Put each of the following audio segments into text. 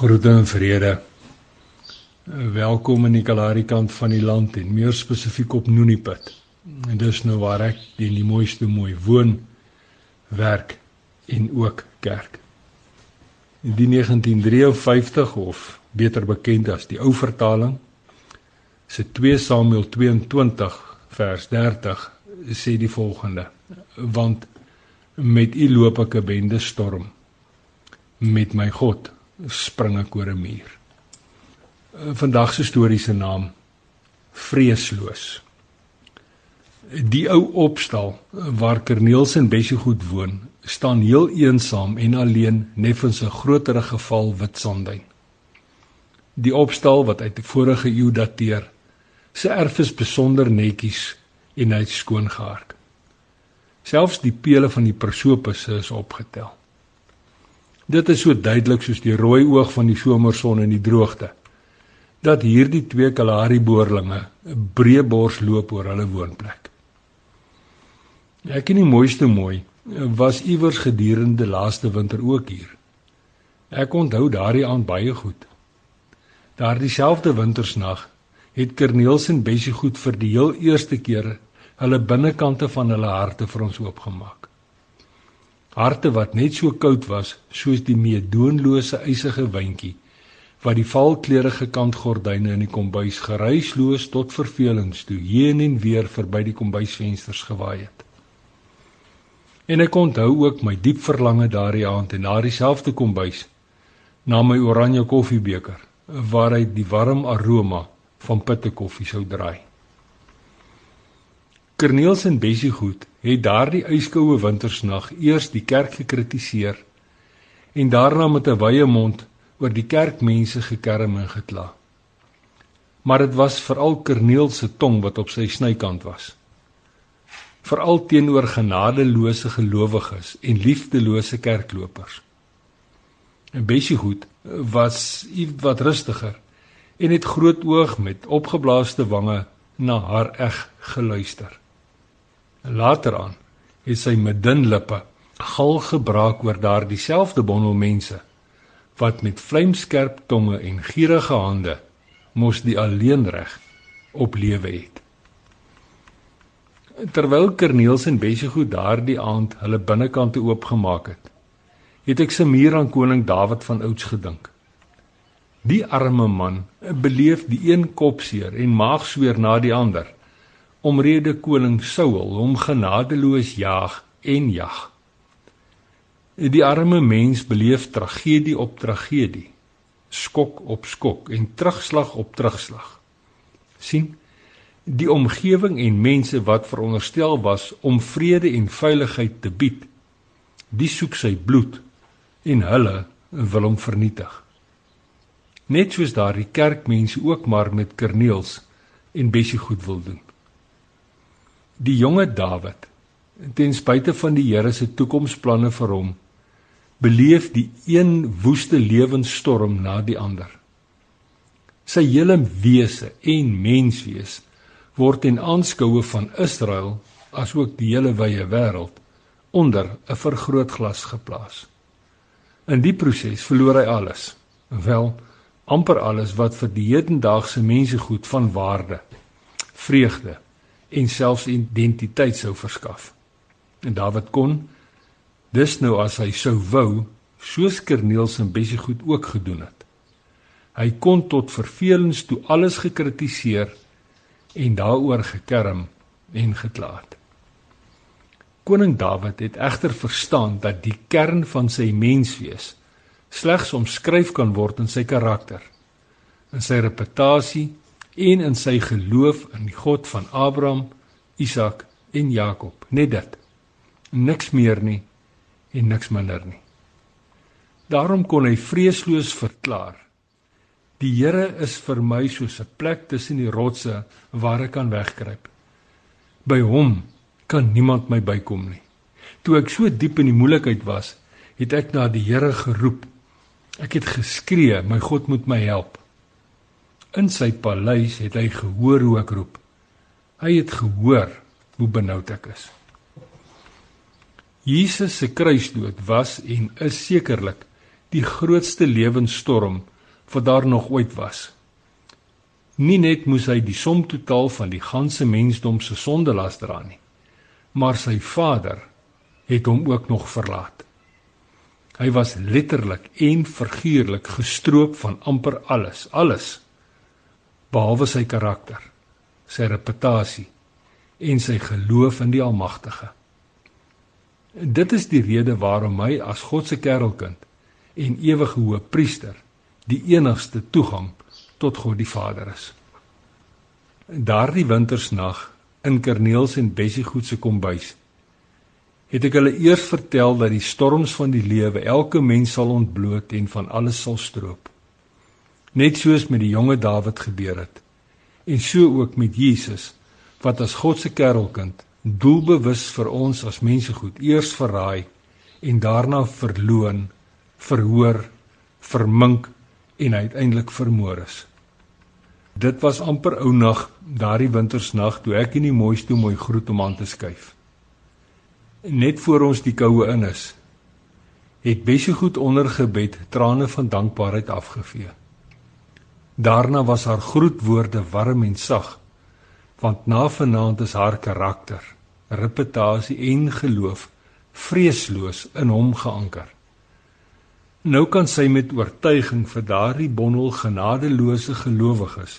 Groete en vrede. Welkom in die Kalahari kant van die land en meer spesifiek op Nooniput. En dis nou waar ek in die mooiste mooi woon, werk en ook kerk. In die 1953 of beter bekend as die ou vertaling se 2 Samuel 22 vers 30 sê die volgende: Want met u loop ek 'n bende storm met my God spring ek oor 'n muur. Vandag se storie se naam Vreesloos. Die ou opstal waar Corneels en Bessie goed woon, staan heel eensaam en alleen neffens 'n groterige geval wit sonduin. Die opstal wat uit die vorige eeu dateer, se erf is besonder netjies en hy't skoon gehark. Selfs die pele van die prosopusse is opgetel. Dit is so duidelik soos die rooi oog van die somerson in die droogte dat hierdie twee Kalahari boerlinge 'n breë bors loop oor hulle woonplek. Ek en die mooiste mooi was iewers gedurende laaste winter ook hier. Ek onthou daardie aand baie goed. Daardie selfde wintersnag het Corneels en Bessie goed vir die heel eerste keer hulle binnekante van hulle harte vir ons oopgemaak harte wat net so koud was soos die meedoenlose eisige windjie wat die valkleurige kantgordyne in die kombuis geruisloos tot vervelings toe heen en weer verby die kombuisvensters gewaai het. En ek onthou ook my diep verlange daardie aand en na dieselfde kombuis na my oranje koffiebeker waaruit die warm aroma van pitte koffie sou draai. Corneels en Bessie Goed het daardie yskoue wintersnag eers die kerk gekritiseer en daarna met 'n wye mond oor die kerkmense gekerm en gekla. Maar dit was veral Corneels se tong wat op sy snykant was. Veral teenoor genadeloose gelowiges en liefdelose kerklopers. En Bessie Goed was ietwat rustiger en het groot oog met opgeblaaste wange na haar eg geluister. Later aan het sy met dun lippe gal gebraak oor daardie selfde bondel mense wat met vlamskerp tonge en gierige hande mos die alleenreg op lewe het. Terwyl Corneels en Bessie goed daardie aand hulle binnekante oopgemaak het, het ek se muur aan koning Dawid van ouds gedink. Die arme man beleef die een kopseer en maagsweer na die ander omrede koning Saul hom genadeloos jaag en jag. Die arme mens beleef tragedie op tragedie, skok op skok en terugslag op terugslag. sien die omgewing en mense wat veronderstel was om vrede en veiligheid te bied, die soek sy bloed en hulle wil hom vernietig. Net soos daardie kerkmense ook maar met Kerneels en Bessie goed wil doen. Die jonge Dawid, ten spyte van die Here se toekomsplanne vir hom, beleef die een woeste lewensstorm na die ander. Sy hele wese en menswees word in aanskoue van Israel asook die hele wye wêreld onder 'n vergrootglas geplaas. In die proses verloor hy alles, wel amper alles wat vir die hedendaagse mense goed van waarde, vreugde en selfs identiteit sou verskaf. En Dawid kon dis nou as hy sou wou, soos Kerneels en Bessie goed ook gedoen het. Hy kon tot vervelings toe alles gekritiseer en daaroor gekerm en gekla het. Koning Dawid het egter verstaan dat die kern van sy menswees slegs omskryf kan word in sy karakter, in sy reputasie en in sy geloof in die God van Abraham, Isak en Jakob. Net dit. Niks meer nie en niks minder nie. Daarom kon hy vreesloos verklaar: Die Here is vir my soos 'n plek tussen die rotse waar ek kan wegkruip. By hom kan niemand my bykom nie. Toe ek so diep in die moeilikheid was, het ek na die Here geroep. Ek het geskree, my God moet my help. In sy paleis het hy gehoor hoe ek roep. Hy het gehoor hoe benoud ek is. Jesus se kruisdood was en is sekerlik die grootste lewensstorm wat daar nog ooit was. Nie net moes hy die som totaal van die ganse mensdom se sondelas dra nie, maar sy Vader het hom ook nog verlaat. Hy was letterlik en figuurlik gestroop van amper alles, alles behalwe sy karakter, sy reputasie en sy geloof in die Almagtige. Dit is die rede waarom hy as God se kerelkind en ewige hoëpriester die enigste toegang tot God die Vader is. Daardie wintersnag in Kerniels en Bessie Goed se kombuis het ek hulle eers vertel dat die storms van die lewe elke mens sal ontbloot en van alles sal stroop. Net soos met die jonge Dawid gebeur het. En so ook met Jesus wat as God se kerelkind doelbewus vir ons as mense goed eers verraai en daarna verloon, verhoor, vermink en uiteindelik vermoor is. Dit was amper ou nag, daardie wintersnag toe ek in die mooiste mooi groet om aan te skuif. Net voor ons die koue in is, het Bessie goed onder gebed trane van dankbaarheid afgevee. Daarna was haar groetwoorde warm en sag, want na vanaand is haar karakter, reputasie en geloof vreesloos in hom geanker. Nou kan sy met oortuiging vir daardie bondel genadeloose gelowiges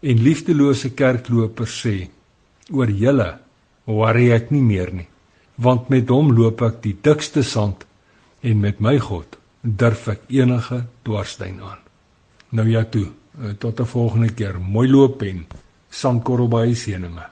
en liefdelose kerklopers sê: "Oor julle worry ek nie meer nie, want met hom loop ek die dikste sand en met my God durf ek enige dwarsstein aan." Nou ja toe, tot 'n volgende keer. Mooi loop en sandkorrel by seëninge.